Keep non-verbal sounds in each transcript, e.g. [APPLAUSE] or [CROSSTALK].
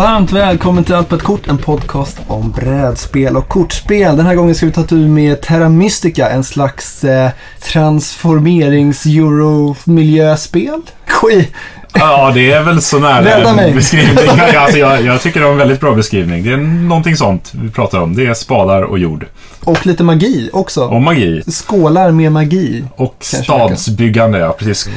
Varmt välkommen till Allt på ett kort, en podcast om brädspel och kortspel. Den här gången ska vi ta tur med Terra Mystica, en slags eh, transformerings-euro-miljöspel. Skit! Ja, det är väl så nära en beskrivning. Alltså, jag, jag tycker det var en väldigt bra beskrivning. Det är någonting sånt vi pratar om. Det är spadar och jord. Och lite magi också. Och magi. Skålar med magi. Och stadsbyggande, ja precis.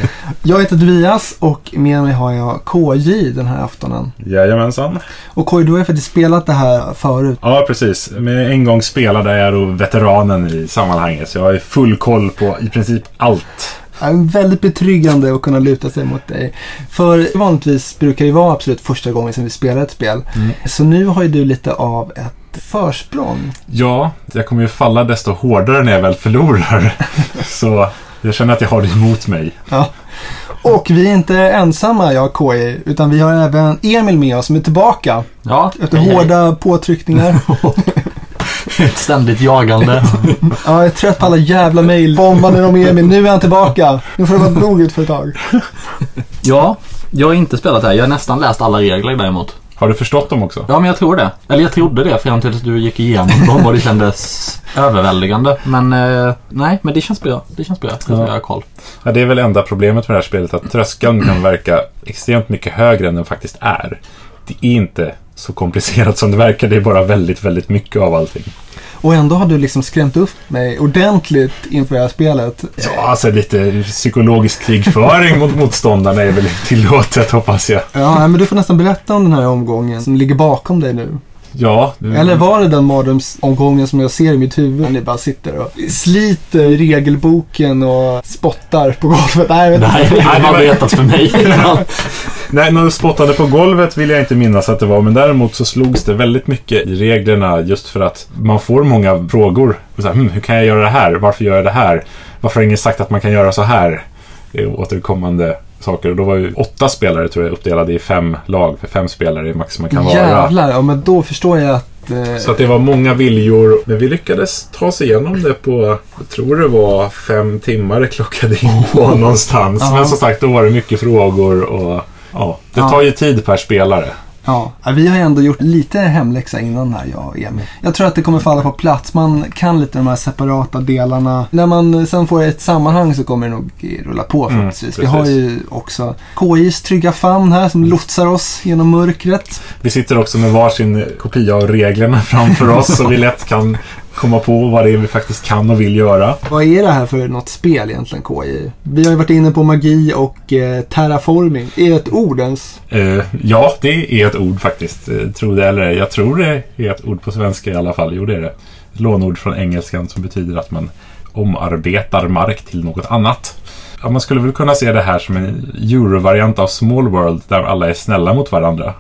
Jag heter Tobias och med mig har jag KJ den här aftonen. Jajamensan. Och KJ, du har ju faktiskt spelat det här förut. Ja, precis. Men en gång spelade jag då veteranen i sammanhanget. Så jag har ju full koll på i princip allt. Det är väldigt betryggande att kunna luta sig mot dig. För vanligtvis brukar det vara absolut första gången som vi spelar ett spel. Så nu har ju du lite av ett försprång. Ja, jag kommer ju falla desto hårdare när jag väl förlorar. [LAUGHS] Så jag känner att jag har det emot mig. Ja. Och vi är inte ensamma, jag och KJ, utan vi har även Emil med oss som är tillbaka. Ja, Efter hej, hej. hårda påtryckningar. [LAUGHS] [LAUGHS] Ett ständigt jagande. [LAUGHS] Ja, jag är trött på alla jävla mejl. Bombande om Emil. Nu är han tillbaka. Nu får det vara ut för ett tag. ja, jag har inte spelat det här. Jag har nästan läst alla regler däremot. Har du förstått dem också? Ja, men jag tror det. Eller jag trodde det fram till att du gick igenom dem och det kändes överväldigande. Men eh, nej, men det känns bra. Det känns bra. Jag tror Ja. koll. Ja, det är väl enda problemet med det här spelet, att tröskeln kan verka extremt mycket högre än den faktiskt är. Det är inte så komplicerat som det verkar, det är bara väldigt, väldigt mycket av allting. Och ändå har du liksom skrämt upp mig ordentligt inför det här spelet. Ja, alltså lite psykologisk krigföring mot motståndarna är väl tillåtet, hoppas jag. Ja, nej, men du får nästan berätta om den här omgången som ligger bakom dig nu. Ja, det- Eller var det den mardrömsomgången som jag ser i mitt huvud? Ni bara sitter och sliter regelboken och spottar på golvet. Nej, jag vet Det inte. Nej, har det var- berättat för mig. [LAUGHS] Nej, något spottande på golvet vill jag inte minnas att det var, men däremot så slogs det väldigt mycket i reglerna just för att man får många frågor. Så här, hm, hur kan jag göra det här? Varför gör jag det här? Varför har ingen sagt att man kan göra så här? Det är återkommande saker. Och då var ju åtta spelare tror jag uppdelade i fem lag, för fem spelare är max man kan vara. Jävlar, ja men då förstår jag att... Eh, Så att det var många viljor. Men vi lyckades ta oss igenom det på, jag tror det var fem timmar det klockade in på någonstans. Ja. Men som sagt, då var det mycket frågor och ja, det tar ju tid per spelare. Ja, vi har ju ändå gjort lite hemläxa innan här, jag och Emil. Jag tror att det kommer falla på plats. Man kan lite de här separata delarna. När man sen får ett sammanhang så kommer det nog rulla på Mm, förhoppningsvis. vi har ju också KIs trygga famn här som lotsar oss genom mörkret. Vi sitter också med varsin kopia av reglerna framför oss så vi lätt kan komma på vad det är vi faktiskt kan och vill göra. Vad är det här för något spel egentligen, KI? Vi har ju varit inne på magi och eh, terraforming. Är det ett ord ens? Eh, ja, det är ett ord faktiskt. Eh, tro det eller ej. Jag tror det är ett ord på svenska i alla fall. Jo, det är det. Ett lånord från engelskan som betyder att man omarbetar mark till något annat. Ja, man skulle väl kunna se det här som en eurovariant av Small World där alla är snälla mot varandra.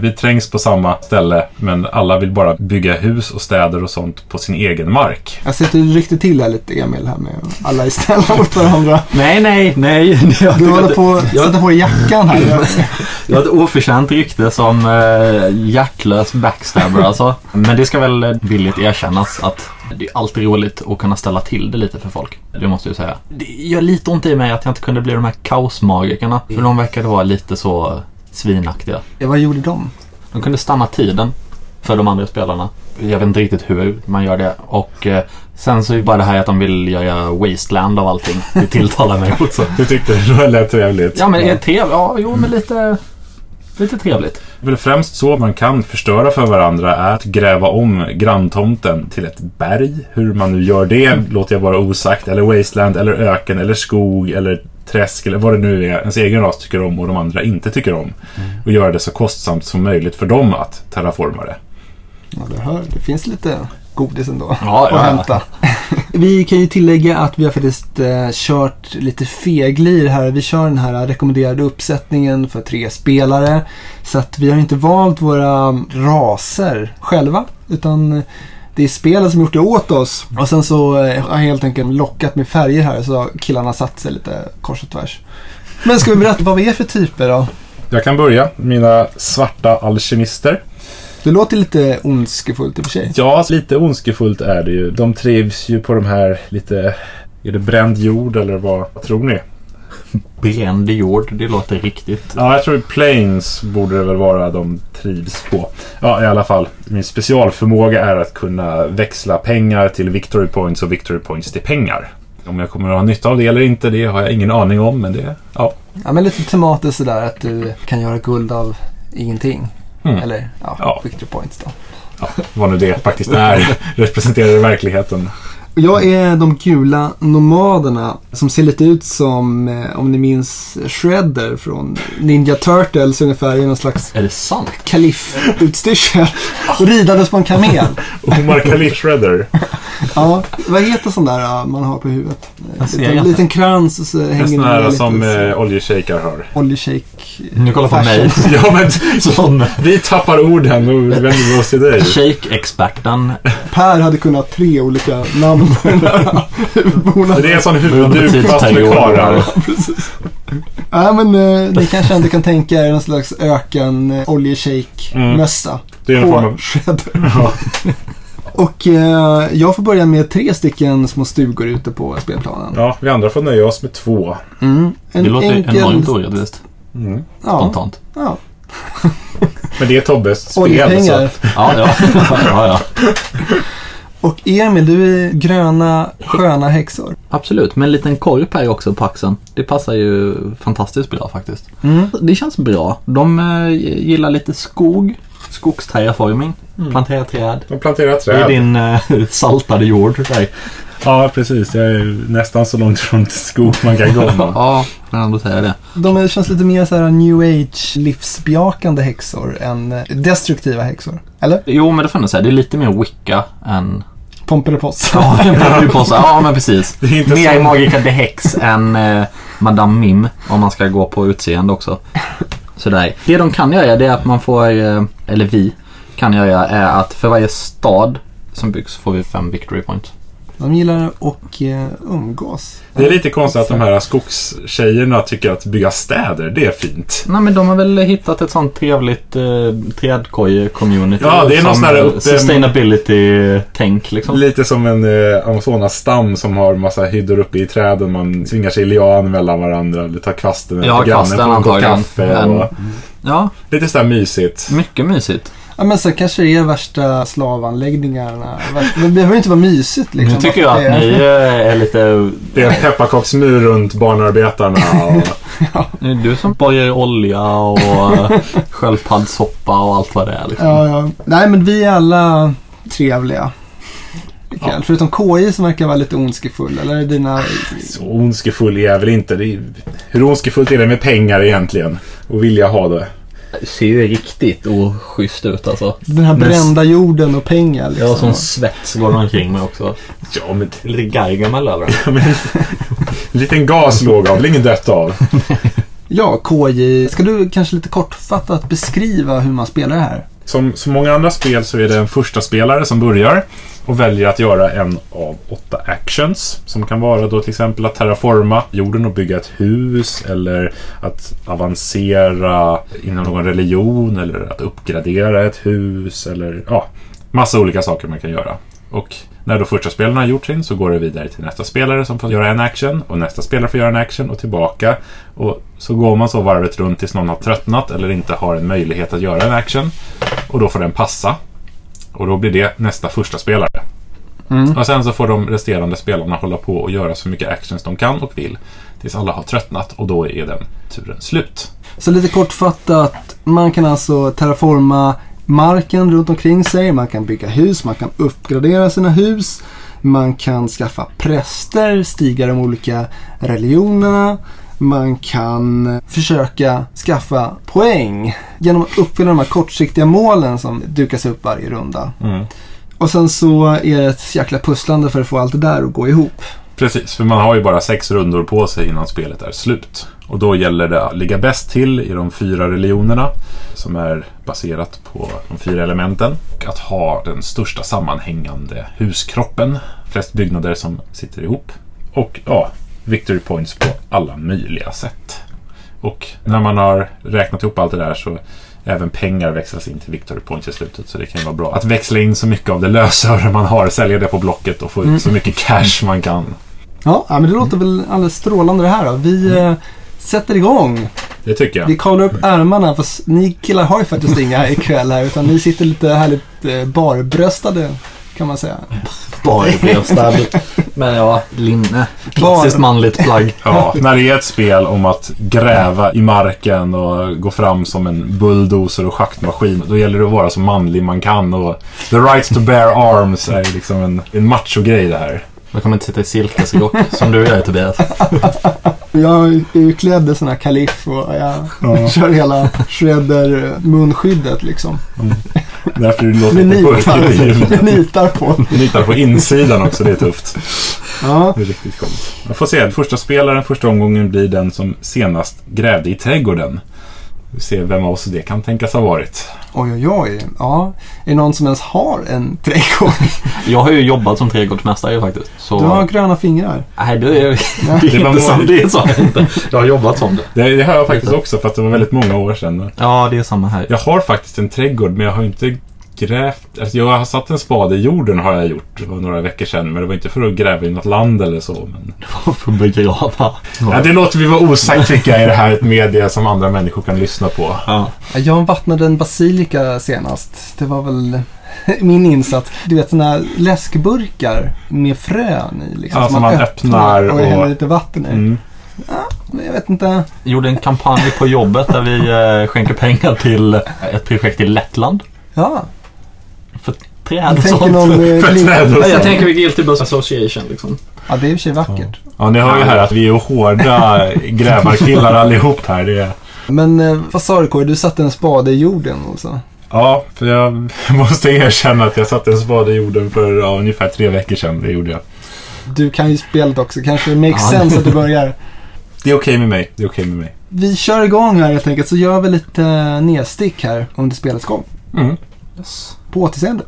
Vi trängs på samma ställe men alla vill bara bygga hus och städer och sånt på sin egen mark. Jag sitter riktigt till här lite, Emil, här med alla är snälla mot varandra. Nej, nej, nej. [LAUGHS] Jag Du håller att- på att jag- sätta på jackan här. [LAUGHS] Jag har ett oförtjänt rykte som eh, hjärtlös backstabber [LAUGHS] alltså. Men det ska väl villigt erkännas att det är alltid roligt att kunna ställa till det lite för folk. Det måste jag säga. Det gör lite ont i mig att jag inte kunde bli de här kaosmagikerna. För de verkade vara lite så svinaktiga. Ja, vad gjorde de? De kunde stanna tiden för de andra spelarna. Jag vet inte riktigt hur man gör det. Och eh, sen så är det bara det här att de vill göra wasteland av allting. Det tilltalar mig också. [LAUGHS] Du tyckte det lät trevligt? Ja men det är trevligt. Ja, jo men lite, lite trevligt. Väl främst så man kan förstöra för varandra är att gräva om granntomten till ett berg. Hur man nu gör det låter jag vara osagt. Eller wasteland, eller öken, eller skog, eller träsk eller vad det nu är ens egen ras tycker om och de andra inte tycker om. Och göra det så kostsamt som möjligt för dem att terraforma det. Ja, du hör. Det finns lite godis ändå Ja, att ja. hämta. [LAUGHS] vi kan ju tillägga att vi har faktiskt eh, kört lite feglir här. Vi kör den här rekommenderade uppsättningen för tre spelare. Så att vi har inte valt våra raser själva. Utan det är spelet som gjort det åt oss. Och sen så eh, har jag helt enkelt lockat med färger här så har killarna satt sig lite kors och tvärs. Men ska vi berätta vad vi är för typer då? Jag kan börja. Mina svarta alkemister. Det låter lite ondskefullt i och för sig. Ja, lite ondskefullt är det ju. De trivs ju på de här lite... Är det bränd jord eller vad, vad tror ni? Bränd jord, det låter riktigt. Ja, jag tror Planes borde det väl vara de trivs på. Ja, i alla fall. Min specialförmåga är att kunna växla pengar till victory points och victory points till pengar. Om jag kommer att ha nytta av det eller inte, det har jag ingen aning om. Men det, ja. Ja, men lite tematiskt sådär att du kan göra guld av ingenting. Mm. Eller ja, Ja. victory points då. ja, vad nu det faktiskt är, [LAUGHS] representerar i verkligheten. Jag är de gula nomaderna som ser lite ut som, eh, om ni minns Shredder från Ninja Turtles ungefär i någon slags Är det sant? kaliff-utstyrsel. Och ridandes på en kamel. [LAUGHS] Omar Khalif Shredder. [LAUGHS] Ja, vad heter sån där ja, man har på huvudet? En liten, krans och så hänger sån det här lite som eh, oljeshejkar har. oljeshake. Nu kollar på mig. [LAUGHS] Ja, men Som vi tappar orden och vänder vi oss till dig. shake-experten. Per hade kunnat ha tre olika namn huvudbonaden. Det är en sån huvudduk fast med karar. [LAUGHS] Ja, men eh, ni kanske ändå kan tänka er någon slags öken eh, oljeshake-mössa. Det är en form av... [LAUGHS] Ja. Och eh, jag får börja med tre stycken små stugor ute på spelplanen. ja, vi andra får nöja oss med två. Mm. En Det låter enkel- enormt orättvist. Mm. Ja, Spontant. ja. Men det är Tobbes spel. Oljepengar. Så. Ja, ja. ja, ja. [LAUGHS] Och Emil, du är gröna sköna häxor. Absolut, med en liten korp här också på axeln. Det passar ju fantastiskt bra faktiskt. Mm. Det känns bra. De eh, gillar lite skog, skogsterraforming, plantera träd. De planterar Det är träd. din eh, [LAUGHS] saltade jord. Där. Ja, precis. Jag är nästan så långt från skog man kan gå. [LAUGHS] Ja, jag ändå säga det. De känns lite mer så här new age livsbejakande häxor än eh, destruktiva häxor. Eller? Jo, men det får jag säga. Det är lite mer Wicca än... Pomperipossa. Ja, en Pomperipossa. ja [LAUGHS] men precis. Mer. Magica the Hex än eh, Madame Mim, om man ska gå på utseende också. Sådär. Det de kan göra det är att man får, eh, eller vi kan göra, är att för varje stad som byggs får vi fem victory points. De gillar att eh, umgås. Det är lite konstigt att de här skogstjejerna tycker att bygga städer, det är fint. Nej men de har väl hittat ett sånt trevligt eh, trädkoje-community. Ja, det är någon sån här eh, Sustainability-tänk liksom. Lite som en eh, Amazonas-stam som har massa hyddor uppe i träden. Man svingar sig i lian mellan varandra. Du tar kvasten Ja, till grannen, kvasten får en kopp antagligen. kaffe. Och Ja, lite sådär mysigt. mycket mysigt. Ja, men så kanske det är värsta slavanläggningarna. Det behöver ju inte vara mysigt liksom. nu tycker jag att ni eh, är lite... Det är en pepparkaksmur runt barnarbetarna. Och, [LAUGHS] Det är du som borgar olja och eh, sköldpaddssoppa och allt vad det är. Liksom. Ja, ja. Nej, men vi är alla trevliga. Ja. Förutom KI som verkar vara lite ondskefull. Eller är dina... så ondskefull är jag väl inte. Det är, hur ondskefullt är det med pengar egentligen? Och vilja ha det? Ser ju riktigt oschysst ut alltså. Den här Men- brända jorden och pengar liksom. Ja, som svets går omkring med också. Ja, men Lite Gargamel över men, en liten gas låg av, ingen dött av. Ja, KJ. Ska du kanske lite kortfattat beskriva hur man spelar det här? Som så många andra spel så är det en första spelare som börjar och väljer att göra en av åtta actions. Som kan vara då till exempel att terraforma jorden och bygga ett hus eller att avancera inom någon religion eller att uppgradera ett hus eller ja, massa olika saker man kan göra. Och när då första spelaren har gjort sin så går det vidare till nästa spelare som får göra en action och nästa spelare får göra en action och tillbaka. Och så går man så varvet runt tills någon har tröttnat eller inte har en möjlighet att göra en action. Och då får den passa. Och då blir det nästa första spelare. Mm. Och sen så får de resterande spelarna hålla på och göra så mycket actions de kan och vill. Tills alla har tröttnat och då är den turen slut. Så lite kortfattat, man kan alltså terraforma marken runt omkring sig, man kan bygga hus, man kan uppgradera sina hus, man kan skaffa präster, stiga de olika religionerna, man kan försöka skaffa poäng genom att uppfylla de här kortsiktiga målen som dukas upp varje runda. Mm. Och sen så är det ett jäkla pusslande för att få allt det där att gå ihop. Precis, för man har ju bara sex rundor på sig innan spelet är slut. Och då gäller det att ligga bäst till i de fyra religionerna som är baserat på de fyra elementen. Och att ha den största sammanhängande huskroppen. Flest byggnader som sitter ihop. Och ja, victory points på alla möjliga sätt. Och när man har räknat ihop allt det där så även pengar växlas in till victory points i slutet. Så det kan ju vara bra att växla in så mycket av det lösöre man har, sälja det på Blocket och få ut Mm. så mycket cash man kan. Ja, men det låter väl alldeles strålande det här då. Vi eh, sätter igång. Det tycker jag. Vi kavlar upp ärmarna, fast ni killar har ju faktiskt [LAUGHS] inga ikväll här, utan ni sitter lite härligt eh, barbröstade, kan man säga. Barbröstad. [LAUGHS] Men ja, linne. Klassiskt manligt plagg. [LAUGHS] Ja, när det är ett spel om att gräva i marken och gå fram som en bulldozer och schaktmaskin. Då gäller det att vara så manlig man kan. Och the right to bear arms är liksom en, en macho-grej det här. Jag kommer inte sitta i silkesrock som du gör Tobias. Jag är ju klädd i sån här kaliff och jag [LAUGHS] kör hela shredder-munskyddet liksom. Därför det låter lite burkigt i nitar [LAUGHS] på. Nitar på insidan också, det är tufft. Ja, Det är riktigt coolt. Jag får se, första spelaren första omgången blir den som senast grävde i trädgården. Vi ser vem av oss det kan tänkas ha varit. oj oj oj. Ja, är det någon som ens har en trädgård? [LAUGHS] Jag har ju jobbat som trädgårdsmästare faktiskt. Så... Du har gröna fingrar. Nej, det är, [LAUGHS] Ja. [LAUGHS] det är inte sant. Det sa jag inte. Jag har jobbat som det. Det, det har jag faktiskt också, för att det var väldigt många år sedan. Ja, det är samma här. Jag har faktiskt en trädgård, men jag har inte grävt... Alltså jag har satt en spade i jorden har jag gjort. Det var några veckor sedan, men det var inte för att gräva i något land eller så. Men... [LAUGHS] För att begrava. Ja, det låter vi vara osagt tycker jag. Är det här ett media som andra människor kan lyssna på? Ja. Jag vattnade en basilika senast. Det var väl [LAUGHS] min insats. Du vet sådana läskburkar med frön i. Liksom, Ja, som man öppnar och, och- häller lite vatten i. Mm. Men Jag vet inte. Gjorde en kampanj på jobbet där vi eh, skänker pengar till ett projekt i Lettland. Ja, träd jag och tänker sånt. någon... eh, För träd och Nej, jag sånt. tänker vid Guilty Bus Association liksom. Ja, det är i och för sig vackert. Ja, ni hör ju här att vi är hårda [LAUGHS] grävarkillar allihop här. Det är... Men eh, vad sa du Kåre? Du satte en spade i jorden alltså? Ja, för jag [LAUGHS] måste erkänna att jag satte en spade i jorden för ja, ungefär tre veckor sedan. Det gjorde jag. Du kan ju spelet också. Kanske det makes Ja. sense att du börjar. [LAUGHS] Det är okej med mig. Det är okej med mig. Vi kör igång här helt enkelt. Så gör vi lite eh, nedstick här under spelets gång. Mm. Yes. På återseende.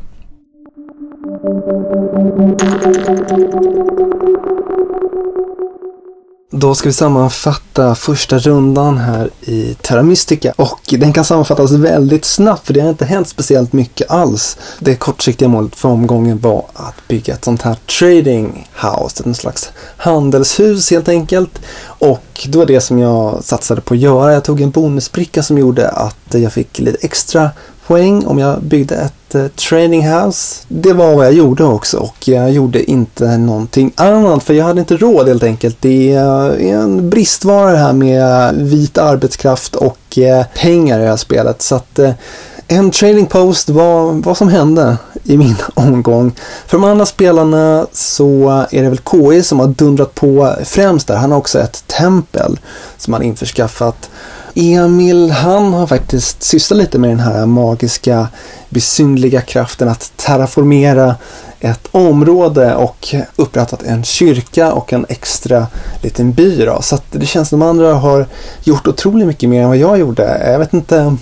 Då ska vi sammanfatta första rundan här i Terra Mystica. Och den kan sammanfattas väldigt snabbt för det har inte hänt speciellt mycket alls. Det kortsiktiga målet för omgången var att bygga ett sånt här trading house, en slags handelshus helt enkelt. Och det var det som jag satsade på att göra. Jag tog en bonusbricka som gjorde att jag fick lite extra poäng om jag byggde ett eh, house. Det var vad jag gjorde också och jag gjorde inte någonting annat för jag hade inte råd helt enkelt. Det är en bristvara det här med vit arbetskraft och eh, pengar i det här spelet. Så att eh, en trading post var vad som hände i min [LAUGHS] omgång. För de andra spelarna så är det väl KI som har dundrat på främst där. Han har också ett tempel som han införskaffat. Emil, han har faktiskt sysslat lite med den här magiska, besynliga kraften att terraformera ett område och upprättat en kyrka och en extra liten by. Då. Så att det känns som de andra har gjort otroligt mycket mer än vad jag gjorde. Jag vet inte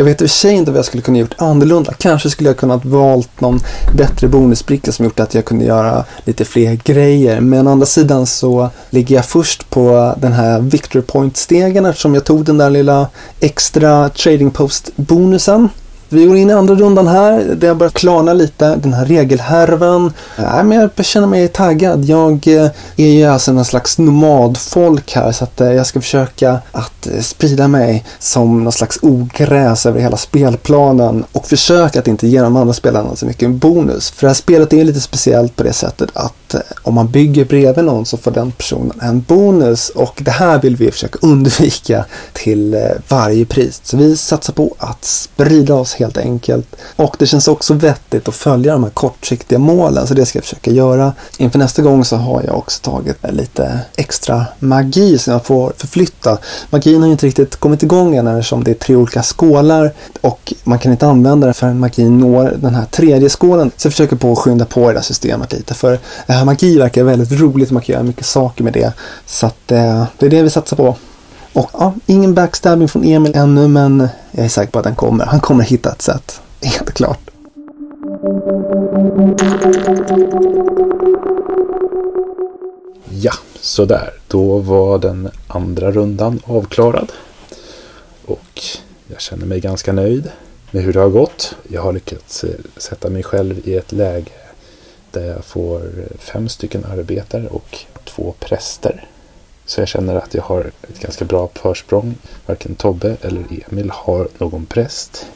jag vet i och för sig inte vad jag skulle kunna gjort annorlunda. Kanske skulle jag kunnat valt någon bättre bonusbricka som gjort att jag kunde göra lite fler grejer. Men å andra sidan så ligger jag först på den här Victor Point-stegen eftersom jag tog den där lilla extra trading post-bonusen. Vi går in i andra rundan här. Det har börjat klarna lite. Den här regelhärvan. Äh, men jag känner mig taggad. Jag eh, är ju alltså någon slags nomadfolk här så att eh, jag ska försöka att eh, sprida mig som någon slags ogräs över hela spelplanen och försöka att inte ge de andra spelarna så mycket bonus. För det här spelet är lite speciellt på det sättet att om man bygger bredvid någon så får den personen en bonus och det här vill vi försöka [LAUGHS] undvika till varje pris. Så vi satsar på att sprida oss helt enkelt. Och det känns också vettigt att följa de här kortsiktiga målen så det ska jag försöka göra. Inför nästa gång så har jag också tagit lite extra magi som jag får förflytta. Magin har ju inte riktigt kommit igång än eftersom det är tre olika skålar och man kan inte använda den förrän magin når den här tredje skålen. Så jag försöker på att skynda på det här systemet lite för det här magi verkar väldigt roligt. och Man kan göra mycket saker med det. Så att eh, det är det vi satsar på. Och ja, ingen backstabbing från Emil ännu men jag är säker på att han kommer. Han kommer hitta ett sätt. Helt klart. Ja, sådär. Då var den andra rundan avklarad. Och jag känner mig ganska nöjd med hur det har gått. Jag har lyckats eh, sätta mig själv i ett läge där jag får eh, fem stycken arbetare och två präster. Så jag känner att jag har ett ganska bra försprång. Varken Tobbe eller Emil har någon präst.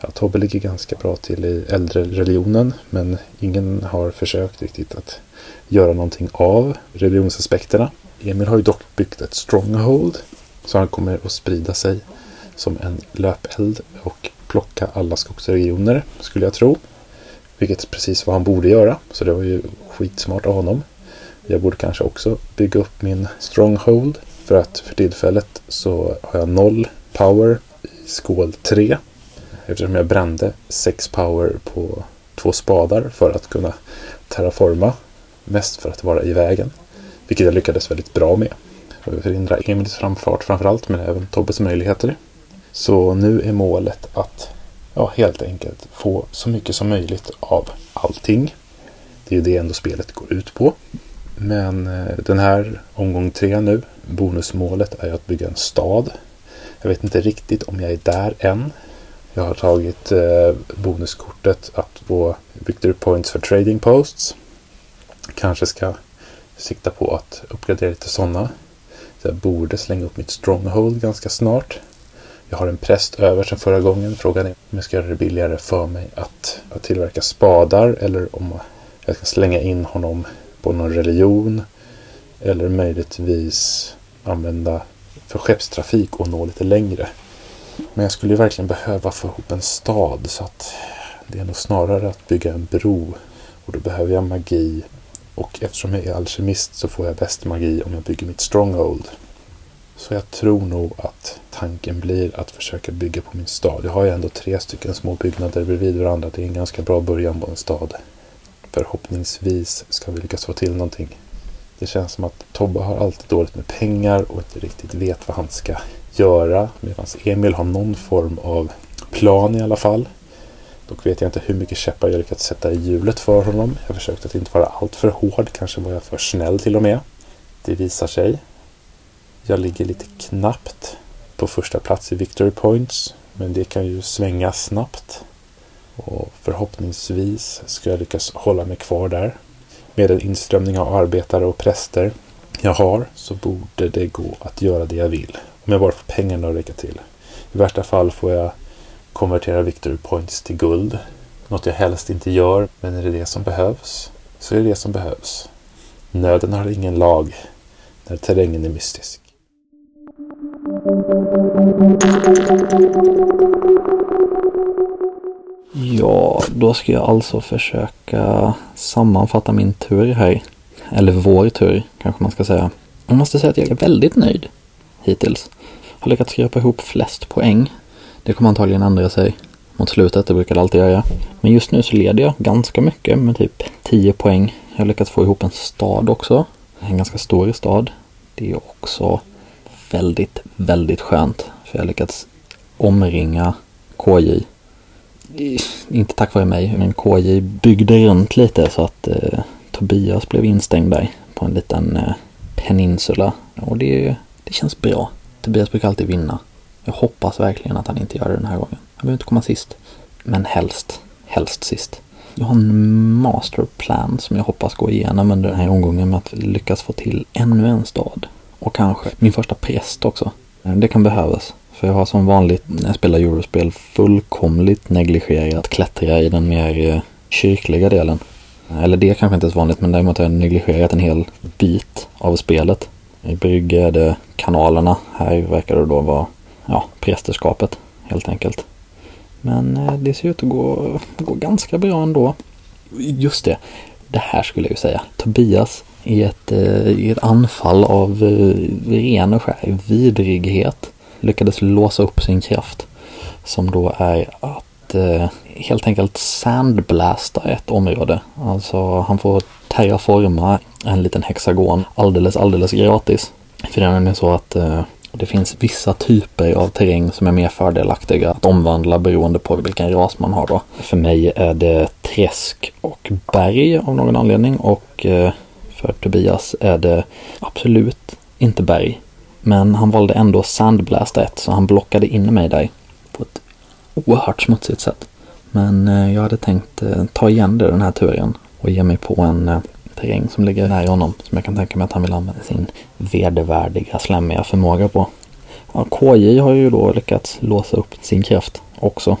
Ja, Tobbe ligger ganska bra till i äldre religionen men ingen har försökt riktigt att göra någonting av religionsaspekterna. Emil har ju dock byggt ett stronghold så han kommer att sprida sig som en löpeld och plocka alla skogsregioner skulle jag tro. Vilket är precis vad han borde göra. Så det var ju skitsmart av honom. Jag borde kanske också bygga upp min stronghold. För att för tillfället så har jag noll power i skål 3. Eftersom jag brände 6 power på två spadar för att kunna terraforma. Mest för att vara i vägen. Vilket jag lyckades väldigt bra med. Förhindra Emils framfart framförallt men även Tobbes möjligheter. Så nu är målet att ja, helt enkelt få så mycket som möjligt av allting. Det är ju det ändå spelet går ut på. Men eh, den här omgång tre nu, bonusmålet är att bygga en stad. Jag vet inte riktigt om jag är där än. Jag har tagit eh, bonuskortet att få Victory Points för Trading Posts. Kanske ska sikta på att uppgradera lite sådana. Så jag borde slänga upp mitt Stronghold ganska snart. Jag har en präst över sedan förra gången. Frågan är om jag ska göra det billigare för mig att, att tillverka spadar eller om jag ska slänga in honom på någon religion. Eller möjligtvis använda för skeppstrafik och nå lite längre. Men jag skulle ju verkligen behöva få ihop en stad så att det är nog snarare att bygga en bro. Och då behöver jag magi. Och eftersom jag är alkemist så får jag bäst magi om jag bygger mitt stronghold. Så jag tror nog att tanken blir att försöka bygga på min stad. Jag har ju ändå tre stycken små byggnader bredvid varandra. Det är en ganska bra början på en stad. Förhoppningsvis ska vi lyckas få till någonting. Det känns som att Tobbe har alltid dåligt med pengar och inte riktigt vet vad han ska göra. Medan Emil har någon form av plan i alla fall. Dock vet jag inte hur mycket käppar jag lyckats sätta i hjulet för honom. Jag försökte att inte vara alltför hård. Kanske var jag för snäll till och med. Det visar sig. Jag ligger lite knappt på första plats i Victory Points. Men det kan ju svänga snabbt. Och förhoppningsvis ska jag lyckas hålla mig kvar där. Med den inströmning av arbetare och präster jag har så borde det gå att göra det jag vill. Om jag bara får pengarna att räcka till. I värsta fall får jag konvertera Victory Points till guld. Något jag helst inte gör, men är det det som behövs så är det det som behövs. Nöden har ingen lag när terrängen är mystisk. Ja, då ska jag alltså försöka sammanfatta min tur här. Eller vår tur, kanske man ska säga. Jag måste säga att jag är väldigt nöjd hittills. Har lyckats skrapa ihop flest poäng. Det kommer antagligen ändra sig mot slutet, det brukar det alltid göra. Men just nu så leder jag ganska mycket med typ 10 poäng. Jag har lyckats få ihop en stad också. En ganska stor stad. Det är också väldigt, väldigt skönt. För jag har lyckats omringa KJ. Inte tack vare mig, men KJ byggde runt lite så att eh, Tobias blev instängd där på en liten eh, peninsula. Och det, det känns bra. Tobias brukar alltid vinna. Jag hoppas verkligen att han inte gör det den här gången. Han behöver inte komma sist. Men helst, helst sist. Jag har en masterplan som jag hoppas gå igenom under den här omgången med att lyckas få till ännu en stad. Och kanske min första präst också. Det kan behövas. För jag har som vanligt när jag spelar Eurospel fullkomligt negligerat klättra i den mer eh, kyrkliga delen. Eller det kanske inte är så vanligt men däremot har jag negligerat en hel bit av spelet. I Brygge är det kanalerna. Här verkar det då vara ja, prästerskapet helt enkelt. Men eh, det ser ut att gå, gå ganska bra ändå. Just det, det här skulle jag ju säga. Tobias i ett, eh, i ett anfall av ren och skär vidrighet lyckades låsa upp sin kraft. Som då är att eh, helt enkelt sandblasta ett område. Alltså han får terraforma en liten hexagon alldeles, alldeles gratis. För det är nämligen så att eh, det finns vissa typer av terräng som är mer fördelaktiga att omvandla beroende på vilken ras man har då. För mig är det träsk och berg av någon anledning och eh, för Tobias är det absolut inte berg. Men han valde ändå Sandblast 1 så han blockade in mig där på ett oerhört smutsigt sätt. Men eh, jag hade tänkt eh, ta igen det den här turen och ge mig på en eh, terräng som ligger nära honom som jag kan tänka mig att han vill använda sin vedervärdiga slämmiga förmåga på. Ja, KJ har ju då lyckats låsa upp sin kraft också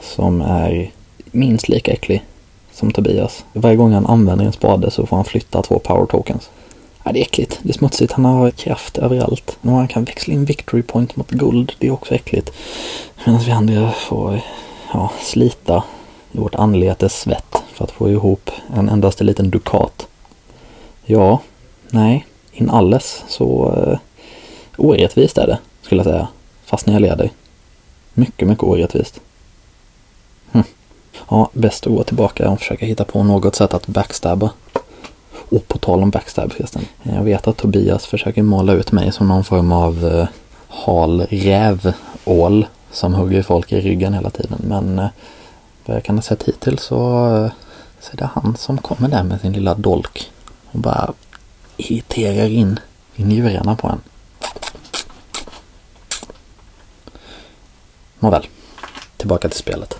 som är minst lika äcklig som Tobias. Varje gång han använder en spade så får han flytta två power tokens. Ja, det är äckligt. Det är smutsigt. Han har kraft överallt. Och han kan växla in victory point mot guld. Det är också äckligt. Medan vi andra får ja, slita i vårt anletes svett för att få ihop en endaste liten dukat. Ja, nej, in alles så eh, orättvist är det, skulle jag säga. Fast när jag leder. Mycket, mycket orättvist. Hm. Ja, bäst att gå tillbaka och försöka hitta på något sätt att backstabba. Och på tal om backstab förresten. Eh, jag vet att Tobias försöker måla ut mig som någon form av eh, uh, hal rävål som hugger folk i ryggen hela tiden. Men uh, vad jag kan ha sett hittills så, uh, så är det han som kommer där med sin lilla dolk och bara irriterar in i njurarna på en. Nåväl, tillbaka till spelet.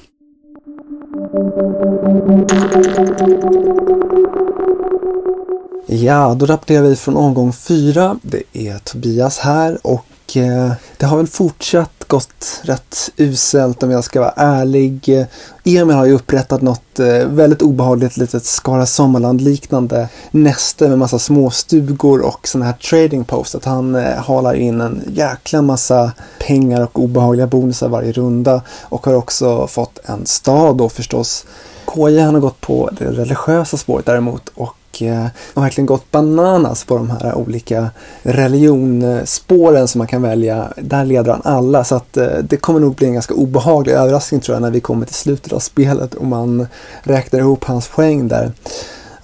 Ja, då rapporterar vi från omgång fyra. Det är Tobias här och eh, det har väl fortsatt gått rätt uselt om jag ska vara ärlig. Emil har ju upprättat något eh, väldigt obehagligt litet Skara Sommarland liknande näste med massa småstugor och sådana här trading posts. Att han eh, halar in en jäkla massa pengar och obehagliga bonusar varje runda och har också fått en stad då förstås. KJ han har gått på det religiösa spåret däremot och och eh, har verkligen gått bananas på de här olika religionsspåren som man kan välja. Där leder han alla så att eh, det kommer nog bli en ganska obehaglig överraskning tror jag när vi kommer till slutet av spelet och man räknar ihop hans poäng där.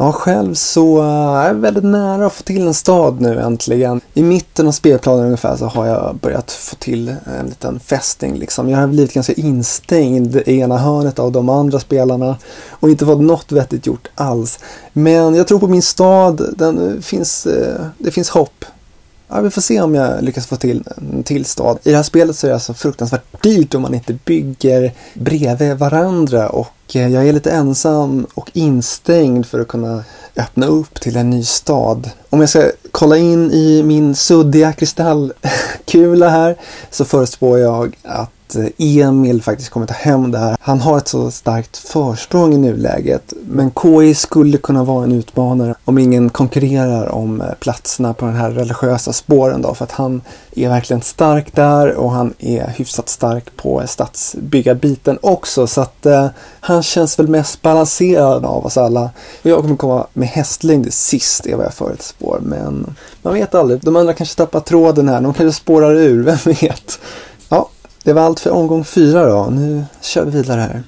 Ja, själv så eh, är jag väldigt nära att få till en stad nu äntligen. I mitten av spelplanen ungefär så har jag börjat få till en liten fästing liksom. Jag har blivit ganska instängd i ena hörnet av de andra spelarna och inte fått något vettigt gjort alls. Men jag tror på min stad, den finns, eh, det finns hopp. Ja, vi får se om jag lyckas få till en till stad. I det här spelet så är det alltså fruktansvärt dyrt om man inte bygger bredvid varandra och eh, jag är lite ensam och instängd för att kunna öppna upp till en ny stad. Om jag ska kolla in i min suddiga kristallkula här så förutspår jag att Eh, Emil faktiskt kommer ta hem det här. Han har ett så starkt försprång i nuläget. Men KI skulle kunna vara en utmanare om ingen konkurrerar om eh, platserna på den här religiösa spåren då. För att han är verkligen stark där och han är hyfsat stark på stadsbyggarbiten också. Så att eh, han känns väl mest balanserad av oss alla. Och jag kommer komma med hästlängd sist det är vad jag förutspår. Men man vet aldrig. De andra kanske tappar tråden här. De kanske spårar ur, vem vet. Det var allt för omgång fyra då. Nu kör vi vidare här.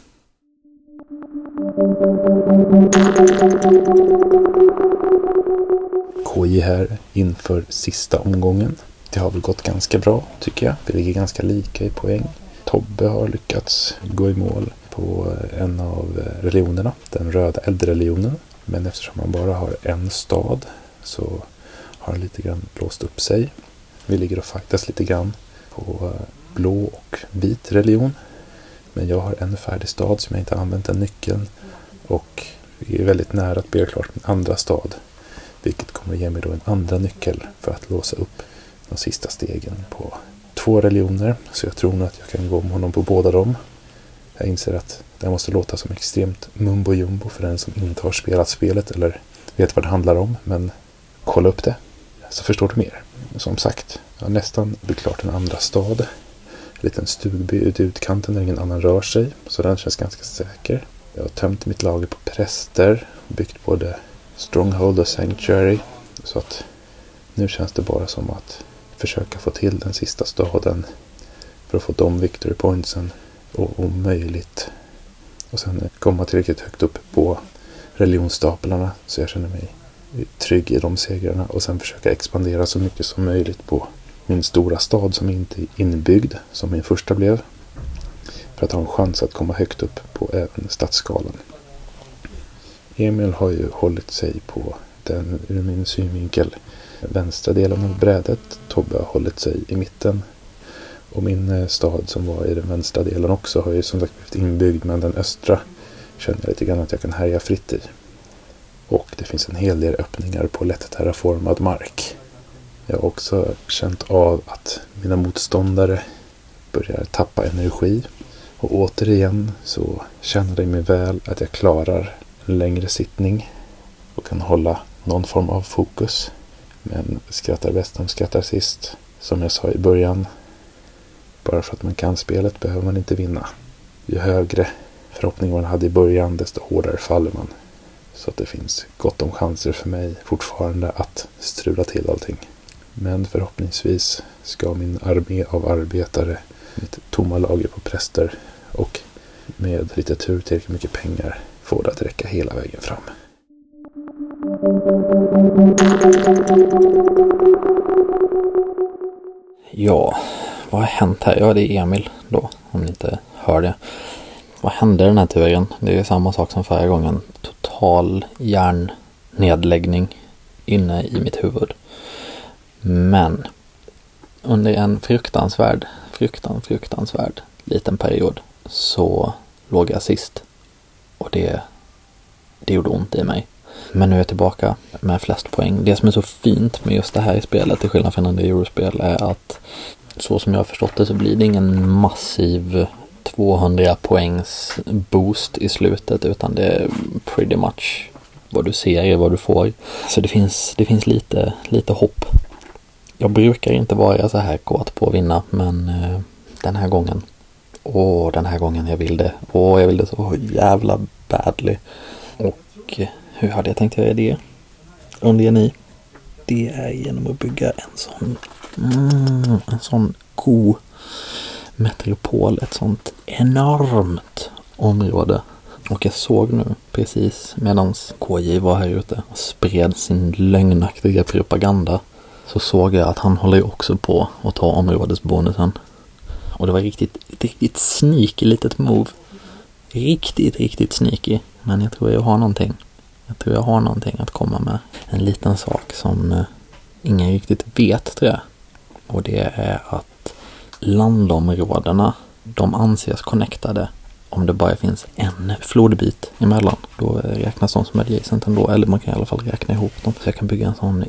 KJ här inför sista omgången. Det har väl gått ganska bra tycker jag. Vi ligger ganska lika i poäng. Tobbe har lyckats gå i mål på eh, en av eh, religionerna, den röda eldreligionen. Men eftersom han bara har en stad så har han lite grann blåst upp sig. Vi ligger och faktas lite grann på eh, blå och vit religion. Men jag har en färdig stad som jag inte använt den nyckeln. Och vi är väldigt nära att bygga klart min andra stad. Vilket kommer att ge mig då en andra nyckel för att låsa upp de sista stegen på två religioner. Så jag tror nog att jag kan gå med honom på båda dem. Jag inser att det här måste låta som extremt mumbo jumbo för den som inte har spelat spelet eller vet vad det handlar om. Men kolla upp det så förstår du mer. Som sagt, jag har nästan byggt klart en andra stad liten stugby ute i utkanten där ingen annan rör sig. Så den känns ganska säker. Jag har tömt mitt lager på präster. Byggt både Stronghold och Sanctuary. Så att nu känns det bara som att försöka få till den sista staden. För att få de victory pointsen. Och om möjligt. Och sen komma tillräckligt högt upp på religionsstaplarna. Så jag känner mig trygg i de segrarna. Och sen försöka expandera så mycket som möjligt på min stora stad som inte är inbyggd som min första blev. För att ha en chans att komma högt upp på även stadsskalan. Emil har ju hållit sig på den ur min synvinkel vänstra delen av brädet. Tobbe har hållit sig i mitten. Och min eh, stad som var i den vänstra delen också har ju som sagt blivit inbyggd men den östra känner jag lite grann att jag kan härja fritt i. Och det finns en hel del öppningar på lätt terraformad mark. Jag har också känt av att mina motståndare börjar tappa energi. Och återigen så känner det mig väl att jag klarar en längre sittning och kan hålla någon form av fokus. Men skrattar bäst de skrattar sist. Som jag sa i början. Bara för att man kan spelet behöver man inte vinna. Ju högre förhoppning man hade i början desto hårdare faller man. Så att det finns gott om chanser för mig fortfarande att strula till allting. Men förhoppningsvis ska min armé av arbetare, mitt tomma lager på präster och med lite tur tillräckligt mycket pengar få det att räcka hela vägen fram. Ja, vad har hänt här? Ja, det är Emil då, om ni inte hör det. Vad hände den här turen? Det är ju samma sak som förra gången. Total hjärnnedläggning inne i mitt huvud. Men under en fruktansvärd, fruktan, fruktansvärd liten period så låg jag sist. Och det, det gjorde ont i mig. Men nu är jag tillbaka med flest poäng. Det som är så fint med just det här i spelet, till skillnad från andra eurospel, är att så som jag har förstått det så blir det ingen massiv 200 poängs boost i slutet utan det är pretty much vad du ser är vad du får. Så det finns, det finns lite, lite hopp. Jag brukar inte vara så här kåt på att vinna men eh, den här gången. Åh, den här gången jag vill det. Åh, jag vill det så jävla badly. Och eh, hur hade jag tänkt göra det? Undrar ni? Det är genom att bygga en sån, mm, en sån god metropol, ett sånt enormt område. Och jag såg nu precis medans KJ var här ute och spred sin lögnaktiga propaganda så såg jag att han håller ju också på att ta områdesbonusen. Och det var riktigt, riktigt sneaky litet move. Riktigt, riktigt sneaky. Men jag tror jag har någonting. Jag tror jag har någonting att komma med. En liten sak som eh, ingen riktigt vet tror jag. Och det är att landområdena, de anses connectade om det bara finns en flodbit emellan. Då räknas de som adjacent ändå, eller man kan i alla fall räkna ihop dem. Så jag kan bygga en sån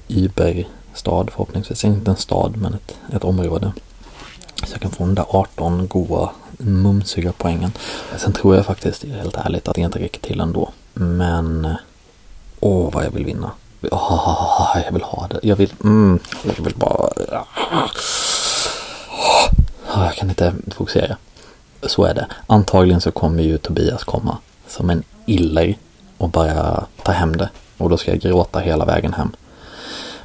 Stad, förhoppningsvis. Inte en stad, men ett, ett område. Så jag kan få de där 18 goa mumsiga poängen. Sen tror jag faktiskt, helt ärligt, att det inte räcker till ändå. Men, åh vad jag vill vinna. Oh, jag vill ha det. Jag vill, mm, jag vill bara... Oh, Jag kan inte fokusera. Så är det. Antagligen så kommer ju Tobias komma som en iller och bara ta hem det. Och då ska jag gråta hela vägen hem.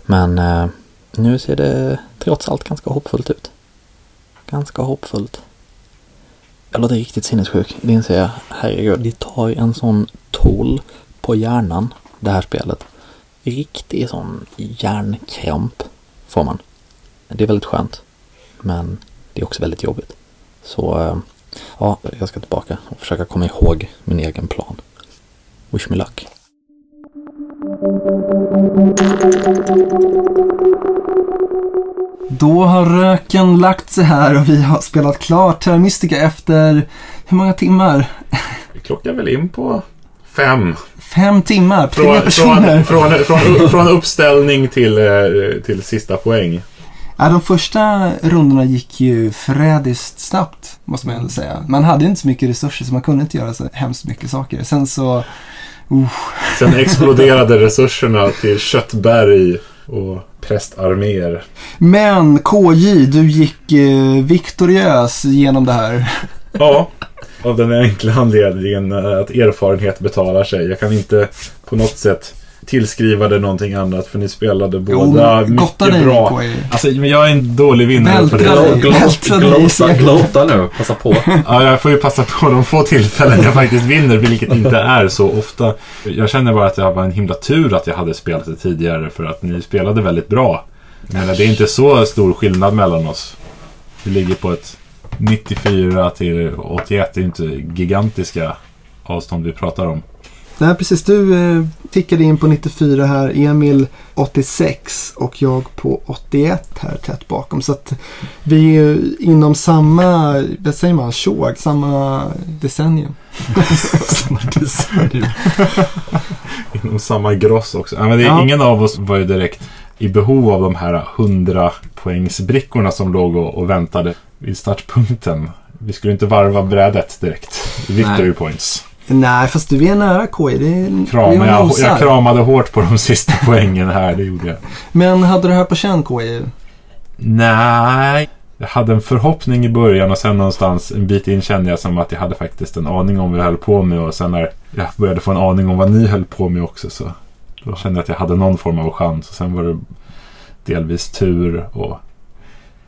Men eh, nu ser det trots allt ganska hoppfullt ut. Ganska hoppfullt. Jag låter riktigt sinnessjuk, det inser jag. Herregud, det tar en sån toll på hjärnan, det här spelet. Riktig sån hjärnkramp får man. Det är väldigt skönt. Men det är också väldigt jobbigt. Så eh, ja, jag ska tillbaka och försöka komma ihåg min egen plan. Wish me luck. Då har röken lagt sig här och vi har spelat klart Terra Mystica efter hur många timmar? Vi klockar väl in på fem. Fem timmar, tre Från, personer. från, från, från, från uppställning till, eh, till sista poäng. Ja, de första rundorna gick ju förrädiskt snabbt, måste man ändå säga. Man hade inte så mycket resurser så man kunde inte göra så hemskt mycket saker. Sen så... Uh, Sen exploderade resurserna till köttberg och prästarméer. men KJ, du gick eh, viktoriös genom det här. Ja, av den enkla anledningen att erfarenhet betalar sig. Jag kan inte på något sätt tillskriva det någonting annat för ni spelade båda Jo, mycket dig bra. KJ. Alltså, men jag är en dålig vinnare på Vältra det. dig. Dig i Glota, seglen. glota nu, passa på. [LAUGHS] Ja, jag får ju passa på de få tillfällen jag faktiskt vinner, vilket inte [LAUGHS] är så ofta. Jag känner bara att det var en himla tur att jag hade spelat det tidigare, för att ni spelade väldigt bra. Jag menar, det är inte så stor skillnad mellan oss. Vi ligger på ett 94 till 81, det är inte gigantiska avstånd vi pratar om. Nej, precis. Du eh, tickade in på 94 här. Emil 86 och jag på 81 här tätt bakom. Så att vi är ju inom samma, vad säger man, tjog, samma decennium. [LAUGHS] samma decennium. [LAUGHS] inom samma gross också. Ja, men det, Ja. Ingen av oss var ju direkt i behov av de här 100 poängsbrickorna som låg och, och väntade vid startpunkten. Vi skulle inte varva brädet direkt. Victory Nej. points. Nej, fast du är nära KI. Det är, Krama, det är jag, nosar. jag kramade hårt på de [LAUGHS] sista poängen här, det gjorde jag. Men hade du här på känn KI? Nej. Jag hade en förhoppning i början och sen någonstans en bit in kände jag som att jag hade faktiskt en aning om vad jag höll på med och sen när jag började få en aning om vad ni höll på med också så då kände jag att jag hade någon form av chans och sen var det delvis tur och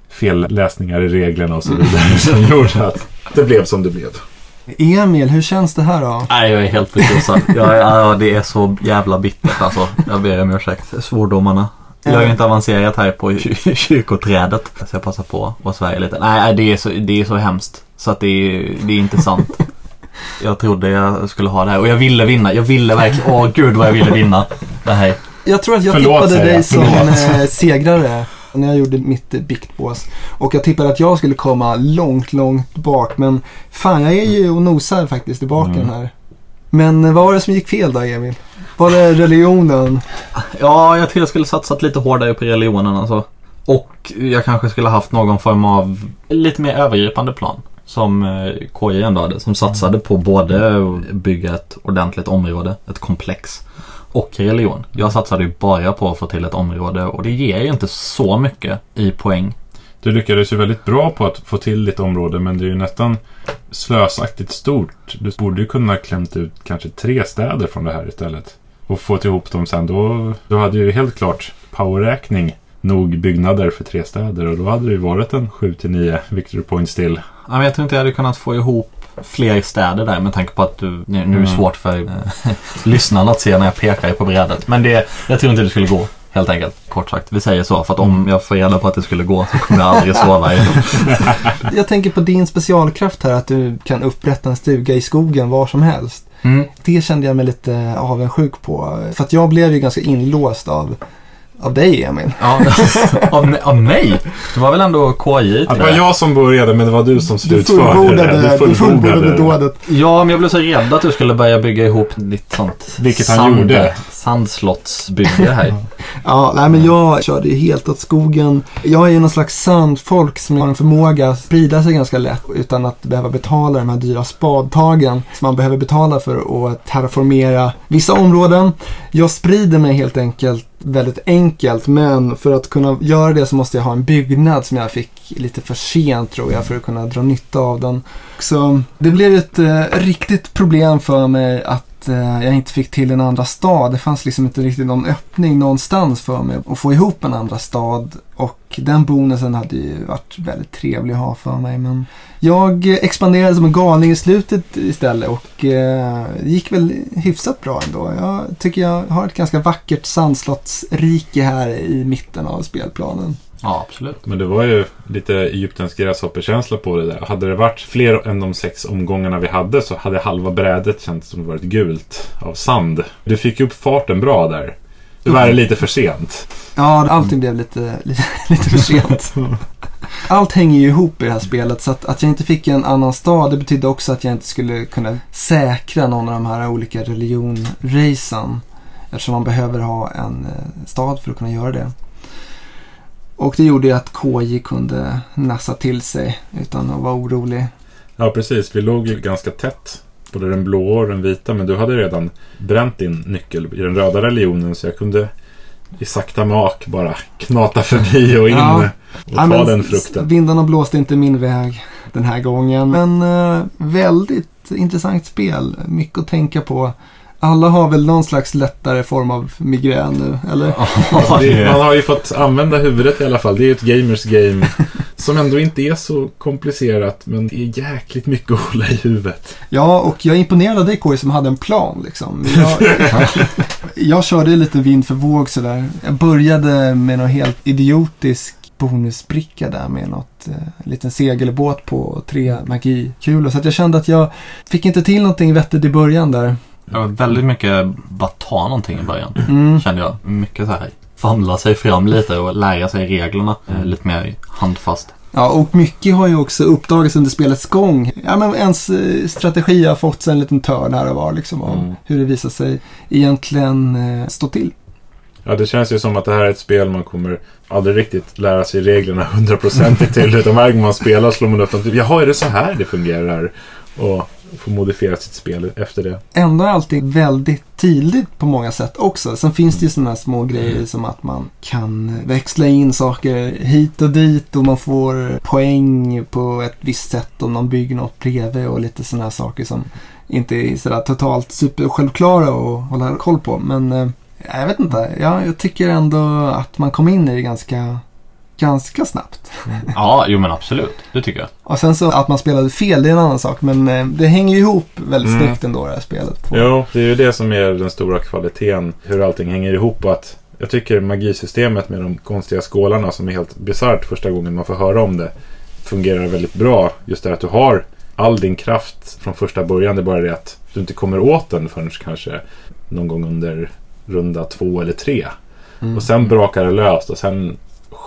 felläsningar i reglerna och så vidare [LAUGHS] som gjorde att det blev som det blev. Emil, hur känns det här då? Nej, jag är helt förkrossad. [LAUGHS] Ja, det är så jävla bittert alltså. Jag ber om ursäkt. Svordomarna. Jag har ju inte avancerat här på ky- kyrkoträdet. Så jag passar på att svära lite. Nej, det är så, det är så hemskt. Så att det är, det är inte sant. [LAUGHS] Jag trodde jag skulle ha det här och jag ville vinna. Jag ville verkligen, åh gud vad jag ville vinna det här. Jag tror att jag Förlåt, tippade dig som Förlåt. eh, segrare när jag gjorde mitt biktbås. Och jag tippade att jag skulle komma långt, långt bak. Men fan, jag är ju och nosar faktiskt i baken Mm. här. Men vad var det som gick fel då, Emil? Var det religionen? Ja, jag tror jag skulle satsat lite hårdare på religionen alltså. Och jag kanske skulle haft någon form av lite mer övergripande plan. Som eh, KJ ändå hade. Som satsade på både bygga ett ordentligt område, ett komplex. Och religion. Jag satsade ju bara på att få till ett område och det ger ju inte så mycket i poäng. Du lyckades ju väldigt bra på att få till ditt område men det är ju nästan slösaktigt stort. Du borde ju kunna klämt ut kanske tre städer från det här istället. Och fått ihop dem sen. Då, då hade ju helt klart powerräkning nog byggnader för tre städer och då hade det ju varit en 7-9 victory points till. Jag tror inte jag hade kunnat få ihop fler städer där med tanke på att du, nu, nu är det Mm. svårt för eh, [LAUGHS] lyssnarna att se när jag pekar på brädet. Men det, jag tror inte det skulle gå. Helt enkelt, kort sagt. Vi säger så, för att om jag får reda på att det skulle gå så kommer jag aldrig sova igen. [LAUGHS] Jag tänker på din specialkraft här, att du kan upprätta en stuga i skogen var som helst. Mm. Det kände jag mig lite avundsjuk på. För att jag blev ju ganska inlåst av, av dig, Emil. Ja, [LAUGHS] av, av mig? Det var väl ändå till det var jag som började men det var du som slutförde det. du fullbordade det. dådet. Ja, men jag blev så rädd att du skulle börja bygga ihop ditt sånt Vilket han gjorde. sandslottsbygge här. [LAUGHS] Ja, nej men jag körde ju helt åt skogen. Jag är ju någon slags sandfolk som har en förmåga att sprida sig ganska lätt utan att behöva betala de här dyra spadtagen som man behöver betala för att terraformera vissa områden. Jag sprider mig helt enkelt väldigt enkelt men för att kunna göra det så måste jag ha en byggnad som jag fick lite för sent tror jag för att kunna dra nytta av den. Så det blev ett eh, riktigt problem för mig att eh, jag inte fick till en andra stad. Det fanns liksom inte riktigt någon öppning någonstans för mig att få ihop en andra stad. Och den bonusen hade ju varit väldigt trevlig att ha för mig. Men jag expanderade som en galning i slutet istället och eh, det gick väl hyfsat bra ändå. Jag tycker jag har ett ganska vackert sandslottsrike här i mitten av spelplanen. Ja, absolut. Men det var ju lite Egyptens gräshoppekänsla på det där. Hade det varit fler än de sex omgångarna vi hade så hade halva brädet känts som varit gult av sand. Du fick upp farten bra där. Tyvärr lite för sent. Ja, allting blev lite, lite, [LAUGHS] lite för sent. Allt hänger ju ihop i det här spelet så att, att jag inte fick en annan stad det betydde också att jag inte skulle kunna säkra någon av de här olika religionracen. Eftersom man behöver ha en eh, stad för att kunna göra det. Och det gjorde ju att KJ kunde nassa till sig utan att vara orolig. Ja, precis. Vi låg ju ganska tätt. Både den blå och den vita. Men du hade redan bränt din nyckel i den röda religionen. Så jag kunde i sakta mak bara knata förbi och in Ja. och Ja, ta men den frukten. Vindarna blåste inte min väg den här gången. Men eh, väldigt intressant spel. Mycket att tänka på. Alla har väl någon slags lättare form av migrän nu, eller? Ja, [LAUGHS] Det, det, man har ju fått använda huvudet i alla fall. Det är ju ett gamers game. [LAUGHS] Som ändå inte är så komplicerat. Men det är jäkligt mycket att hålla i huvudet. Ja, och jag är imponerad av dig KJ som hade en plan liksom. Jag, [LAUGHS] jag körde lite vind för våg sådär. Jag började med någon helt idiotisk bonusbricka där med något eh, liten segelbåt på tre magikulor. Så att jag kände att jag fick inte till någonting vettigt i början där. Det var väldigt mycket bara ta någonting i början. Mm. Kände jag. Mycket så här famla sig fram lite och lära sig reglerna eh, lite mer handfast. Ja, och mycket har ju också uppdagats under spelets gång. Ja, men ens eh, strategi har fått sig en liten törn här och var liksom av Mm. hur det visar sig egentligen eh, stå till. Ja, det känns ju som att det här är ett spel man kommer aldrig riktigt lära sig reglerna hundraprocentigt till. Utan varje gång man spelar slår man upp dem. Typ, Jaha, är det så här det fungerar? Och får modifiera sitt spel efter det. Ändå är allting väldigt tydligt på många sätt också. Sen finns det ju sådana här små grejer som att man kan växla in saker hit och dit och man får poäng på ett visst sätt om någon bygger något bredvid och lite sådana här saker som inte är sådär totalt supersjälvklara att hålla koll på. Men eh, jag vet inte, ja, jag tycker ändå att man kom in i det ganska, ganska snabbt. Ja, jo men absolut. Det tycker jag. Och sen så att man spelade fel, det är en annan sak. Men eh, det hänger ju ihop väldigt Mm. snyggt ändå det här spelet. På. Jo, det är ju det som är den stora kvaliteten. Hur allting hänger ihop och att jag tycker magisystemet med de konstiga skålarna som är helt bisarrt första gången man får höra om det fungerar väldigt bra. Just det att du har all din kraft från första början. Det är bara det att du inte kommer åt den förrän kanske någon gång under runda två eller tre. Mm. Och sen brakar det löst och sen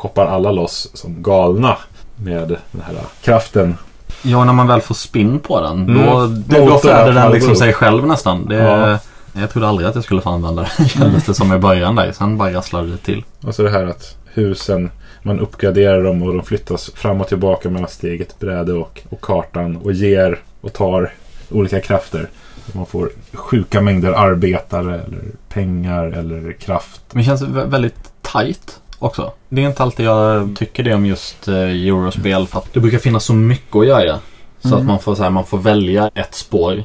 hoppar alla loss som galna med den här kraften. Ja, när man väl får spinn på den, Mm. då, då Motor, föder den liksom sig själv nästan. Det, Ja. Jag trodde aldrig att jag skulle få använda den, [LAUGHS] kändes det som i början där. Sen bara rasslade det till. Och så det här att husen, man uppgraderar dem och de flyttas fram och tillbaka mellan steget, bräde och, och kartan och ger och tar olika krafter. Man får sjuka mängder arbetare eller pengar eller kraft. Men det känns vä- väldigt tight också. Det är inte alltid jag tycker det om just eh, Eurospel för att det brukar finnas så mycket att göra. Så Mm. att man får, så här, man får välja ett spår.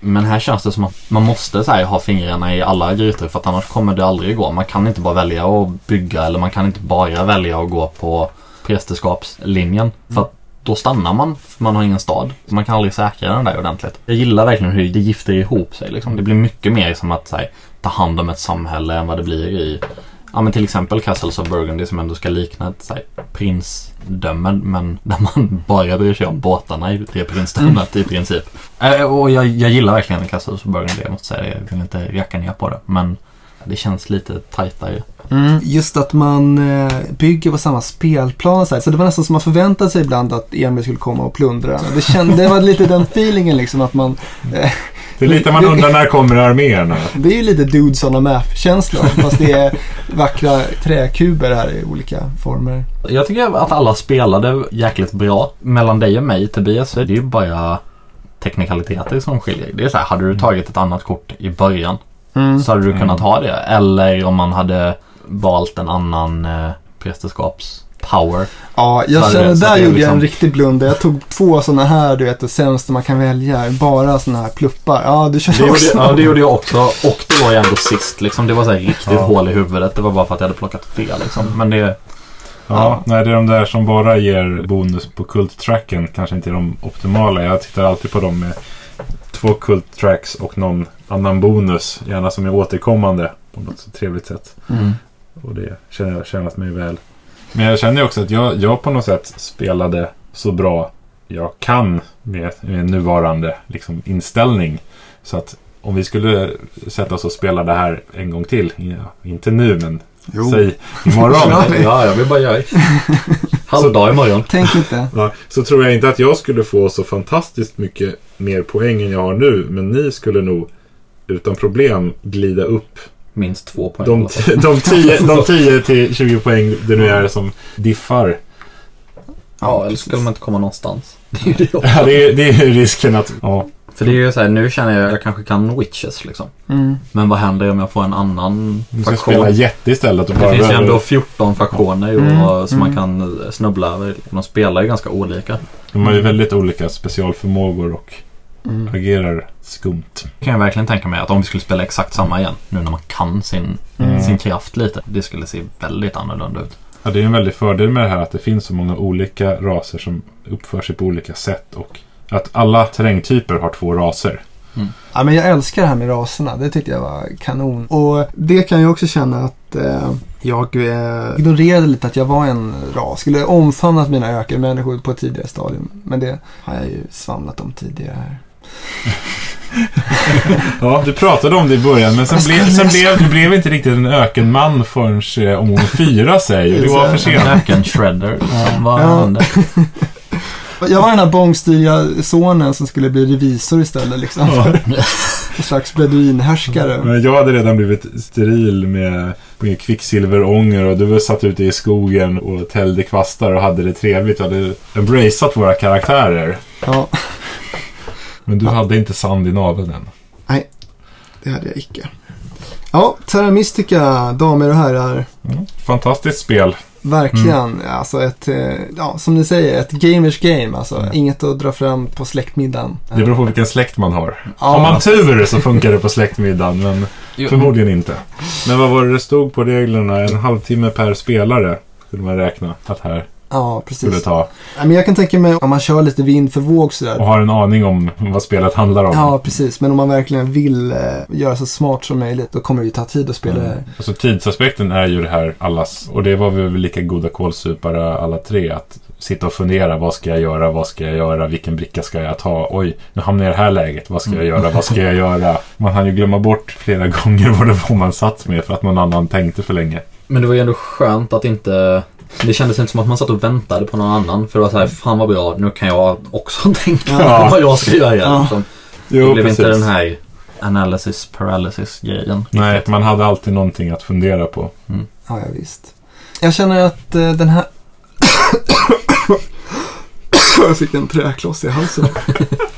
Men här känns det som att man måste så här, ha fingrarna i alla grytor för att annars kommer det aldrig gå. Man kan inte bara välja att bygga eller man kan inte bara välja att gå på prästerskapslinjen. För att då stannar man, för man har ingen stad. Man kan aldrig säkra den där ordentligt. Jag gillar verkligen hur det gifter ihop sig. Liksom. Det blir mycket mer som att här, ta hand om ett samhälle än vad det blir i Ja men till exempel Castles of Burgundy som ändå ska likna ett så här, prinsdöme men där man [LAUGHS] bara bryr sig om båtarna i det prinsdömet i princip. Eh, och jag, jag gillar verkligen Castles of Burgundy, jag måste säga det. Jag vill inte racka ner på det. Men det känns lite tajtare. Mm, just att man eh, bygger på samma spelplan och så, här. så det var nästan som man förväntade sig ibland att Emil skulle komma och plundra. Det, kände, det var lite den feelingen liksom att man... Eh, det är lite man undrar när kommer arméerna? det är ju lite Dudes on a Map-känsla fast det är vackra träkuber här i olika former. Jag tycker att alla spelade jäkligt bra. Mellan dig och mig Tobias så är det ju bara teknikaliteter som skiljer. Det är så här, hade du tagit ett annat kort i början Mm. så hade du Mm. kunnat ha det. Eller om man hade valt en annan eh, prästerskaps-power. Ja, jag känner, det- där det gjorde jag en liksom- riktig blunder. Jag tog två sådana här, du vet, det sämsta man kan välja. Bara sådana här pluppar. Ja, du Det körde gjorde, också. ja, det gjorde jag också. Och det var ju ändå sist liksom. Det var så här riktigt Ja. hål i huvudet. Det var bara för att jag hade plockat fel liksom. Men det... Ja, Ja. nej det är de där som bara ger bonus på kulttracken. Kanske inte är de optimala. Jag tittar alltid på dem med två kulttracks och någon annan bonus. Gärna som är återkommande på något så trevligt sätt. Och det känner jag tjänat mig väl. Men jag känner ju också att jag, jag på något sätt spelade så bra jag kan med, med nuvarande liksom, inställning. Så att om vi skulle sätta oss och spela det här en gång till. Ja, inte nu men Jo. säg imorgon. [LAUGHS] Ja. Ja, jag vill bara göra halvdag imorgon. Tänk inte. [LAUGHS] Ja, så tror jag inte att jag skulle få så fantastiskt mycket mer poäng än jag har nu. Men ni skulle nog utan problem glida upp Minst två poäng. de, de, 10, [LAUGHS] de 10 till 20 poäng det nu är som diffar. Ja, eller skulle man inte komma någonstans. [LAUGHS] Det är ju det också. Ja, det, är, det är ju risken att... Ja, För det är ju så här, nu känner jag att jag kanske kan witches liksom. Mm. Men vad händer om jag får en annan du ska faktion? spela jätte istället. Och Det bara finns ju ändå 14 faktioner och, Mm, som man mm. kan snubbla över. De spelar ju ganska olika. De har ju väldigt olika specialförmågor och Mm. agerar skumt. kan jag verkligen tänka mig att om vi skulle spela exakt samma igen, nu när man kan sin, Mm. sin kraft lite, det skulle se väldigt annorlunda ut. Ja, det är en väldig fördel med det här att det finns så många olika raser som uppför sig på olika sätt. Och att alla terrängtyper har två raser. Ja, men jag älskar det här med raserna. Det tyckte jag var kanon. Och det kan jag också känna att eh, jag eh, ignorerade lite att jag var en ras. Skulle omfamnat mina ökenmänniskor på ett tidigare stadium. Men det har jag ju svamlat om tidigare här. Ja, du pratade om det i början, men sen, blev, sen blev, du blev inte riktigt en ökenman förrän eh, omgång fyra säger Det var för sent. Öken shredder. Vad Ja. hände? [LAUGHS] Jag var den här bångstyriga sonen som skulle bli revisor istället liksom. [LAUGHS] En slags beduinhärskare. Men jag hade redan blivit steril med, med kvicksilverånger och du var satt ute i skogen och täljde kvastar och hade det trevligt. Jag hade embraceat våra karaktärer. Ja, Men du hade inte sand i naveln än. det hade jag icke. Ja, Terra Mystica, damer och herrar. Mm. Fantastiskt spel. Verkligen. Alltså ett, eh, ja, som ni säger, ett gamers game. Alltså, Mm. inget att dra fram på släktmiddagen. Det beror på vilken släkt man har. Ja, Har man tur så funkar det på släktmiddagen, men förmodligen inte. Men vad var det det stod på reglerna? En halvtimme per spelare skulle man räkna att här Ja, skulle precis. ta. Ja, men jag kan tänka mig om man kör lite vind för våg sådär. Och har en aning om vad spelet handlar om. Ja, precis. Men om man verkligen vill eh, göra så smart som möjligt, då kommer det ju ta tid att spela det här. Alltså tidsaspekten är ju det här allas, och det var vi väl lika goda kålsupare alla tre, att sitta och fundera, vad ska jag göra, vad ska jag göra, vilken bricka ska jag ta, oj, nu hamnar jag i det här läget, vad ska jag göra, vad ska jag göra? Man hann ju glömma bort flera [LAUGHS] gånger vad det var man satt med för att någon annan tänkte för länge. Men det var ju ändå skönt att inte... Det kändes inte som att man satt och väntade på någon annan. För det var såhär, fan vad bra, nu kan jag också [LAUGHS] tänka Ja. vad jag ska göra. Ja. Liksom. Jo, det blev inte den här analysis paralysis grejen. Nej, man hade alltid någonting att fundera på. Ja, ja visst. Jag känner att eh, den här... [COUGHS] jag fick en träkloss i halsen. [LAUGHS]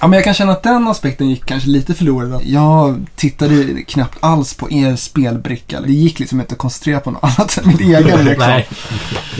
Ja, men jag kan känna att den aspekten gick kanske lite förlorad. Jag tittade knappt alls på er spelbricka. Det gick liksom inte att koncentrera på något annat än min [LAUGHS] egen. Liksom. Nej.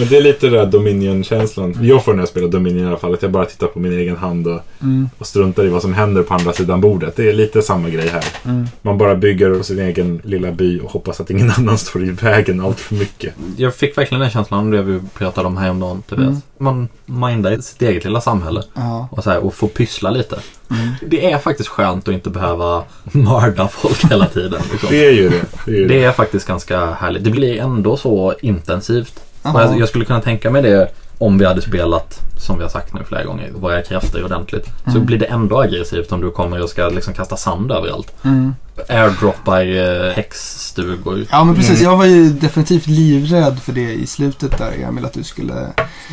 Men det är lite den där Dominion-känslan. Jag får när jag spelar Dominion i alla fall, att jag bara tittar på min egen hand och, Mm, och struntar i vad som händer på andra sidan bordet. Det är lite samma grej här. mm. Man bara bygger sin egen lilla by och hoppas att ingen [LAUGHS] annan står i vägen allt för mycket. Jag fick verkligen den känslan om det vi pratade om häromdagen. Tobias. Mm. Man mindar i sitt eget lilla samhälle. Ja. Och, så här, och får pyssla lite. Mm. Det är faktiskt skönt att inte behöva [LAUGHS] mörda folk hela tiden. Liksom. Det är ju det. Det är, ju det. Det är faktiskt ganska härligt. Det blir ändå så intensivt. Jag, jag skulle kunna tänka mig det om vi hade spelat, som vi har sagt nu flera gånger, våra krafter ordentligt. Så Mm. blir det ändå aggressivt om du kommer och ska liksom kasta sand överallt. Mm. Airdroppar eh, häxstugor. Ja men precis, jag var ju definitivt livrädd för det i slutet där Emil, att du skulle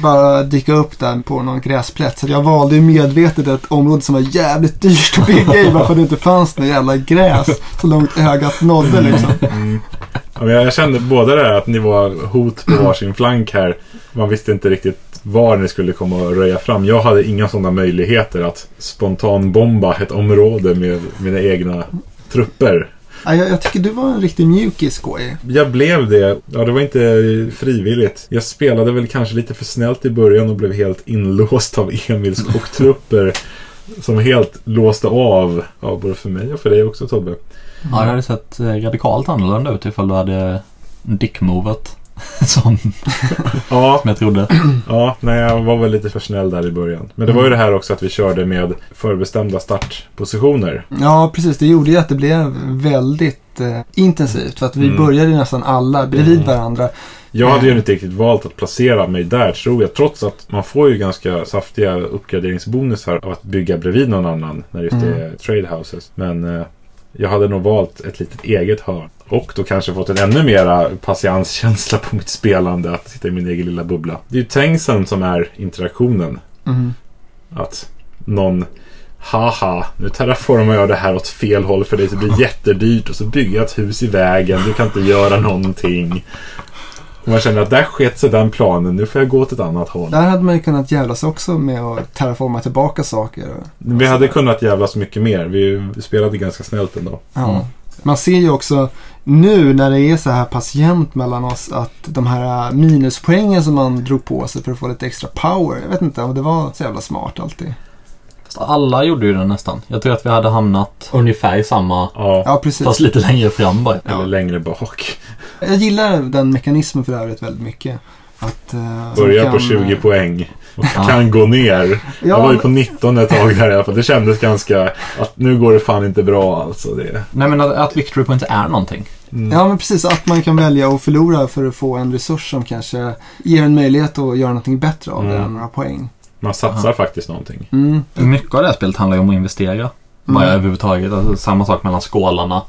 bara dyka upp där på någon gräsplätt. Så jag valde ju medvetet ett område som var jävligt dyrt att bygga i bara för att det inte fanns något jävla gräs så långt ögat nådde liksom. Mm. Ja, jag kände båda det här att ni var hot på varsin flank här. Man visste inte riktigt var ni skulle komma och röja fram. Jag hade inga sådana möjligheter att spontanbomba ett område med mina egna trupper. Ja, jag, jag tycker du var en riktig mjukis skoj. Jag blev det. Ja, det var inte frivilligt. Jag spelade väl kanske lite för snällt i början och blev helt inlåst av Emils chocktrupper. Som helt låste av, ja, både för mig och för dig också Tobbe. Ja, det hade sett eh, radikalt annorlunda ut ifall du hade dickmovet. [LAUGHS] Som, Ja, som jag trodde. [CLEARS THROAT] ja, nej, jag var väl lite för snäll där i början. Men det var ju det här också att vi körde med förbestämda startpositioner. Ja precis, det gjorde ju att det blev väldigt eh, intensivt. För att vi Mm. började nästan alla bredvid varandra. Jag hade ju inte riktigt valt att placera mig där tror jag. Trots att man får ju ganska saftiga uppgraderingsbonusar av att bygga bredvid någon annan. När just det är trade houses. Men eh, jag hade nog valt ett litet eget hörn. Och då kanske fått en ännu mera patienskänsla [LAUGHS] på mitt spelande. Att sitta i min egen lilla bubbla. Det är ju trängseln som är interaktionen. Mm. Att någon Haha, nu terraformar jag det här åt fel håll för det blir [LAUGHS] jättedyrt och så bygger jag ett hus i vägen. Du kan inte göra någonting. Man känner att där sket sig den planen. Nu får jag gå åt ett annat håll. Där hade man ju kunnat jävlas också med att terraforma tillbaka saker. Vi hade kunnat jävlas mycket mer. Vi spelade ganska snällt ändå. Ja. Mm. Man ser ju också nu när det är så här pass jämnt mellan oss att de här minuspoängen som man drog på sig för att få lite extra power. Jag vet inte om det var så jävla smart alltid. Fast alla gjorde ju det nästan. Jag tror att vi hade hamnat ungefär i samma, Ja, Ja, precis. fast lite längre fram bara. eller längre bak. Jag gillar den mekanismen för övrigt väldigt mycket. Att, eh, Börja man på kan, 20 eh, poäng. [LAUGHS] Och kan gå ner. Jag Ja, var ju på 19 ett tag där i alla fall. Det kändes ganska... Att nu går det fan inte bra alltså. Det. Nej men att, att victory points är någonting. Mm. ja, men precis. Att man kan välja att förlora för att få en resurs som kanske ger en möjlighet att göra någonting bättre av det Mm. än några poäng. Man satsar faktiskt någonting. Mm. Mycket av det här spelet handlar ju om att investera. Bara Mm. överhuvudtaget. Alltså, samma sak mellan skålarna.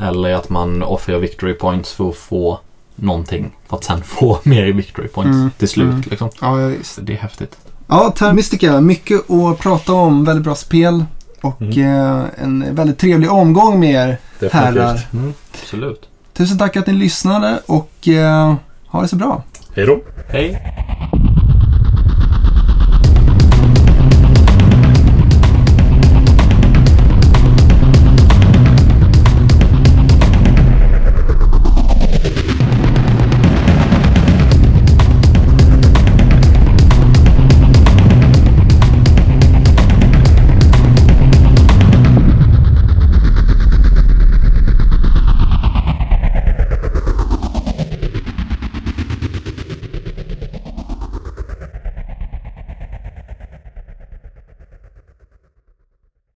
Eller att man offrar victory points för att få någonting. För att sen [LAUGHS] få mer victory points Mm. till slut. Mm. Liksom. Ja, ja, visst. Det är häftigt. Ja, Terra Mystica. Mycket att prata om. Väldigt bra spel. Och eh, en väldigt trevlig omgång med er herrar. Mm. Absolut. Tusen tack att ni lyssnade och eh, ha det så bra. Hej då. Hej!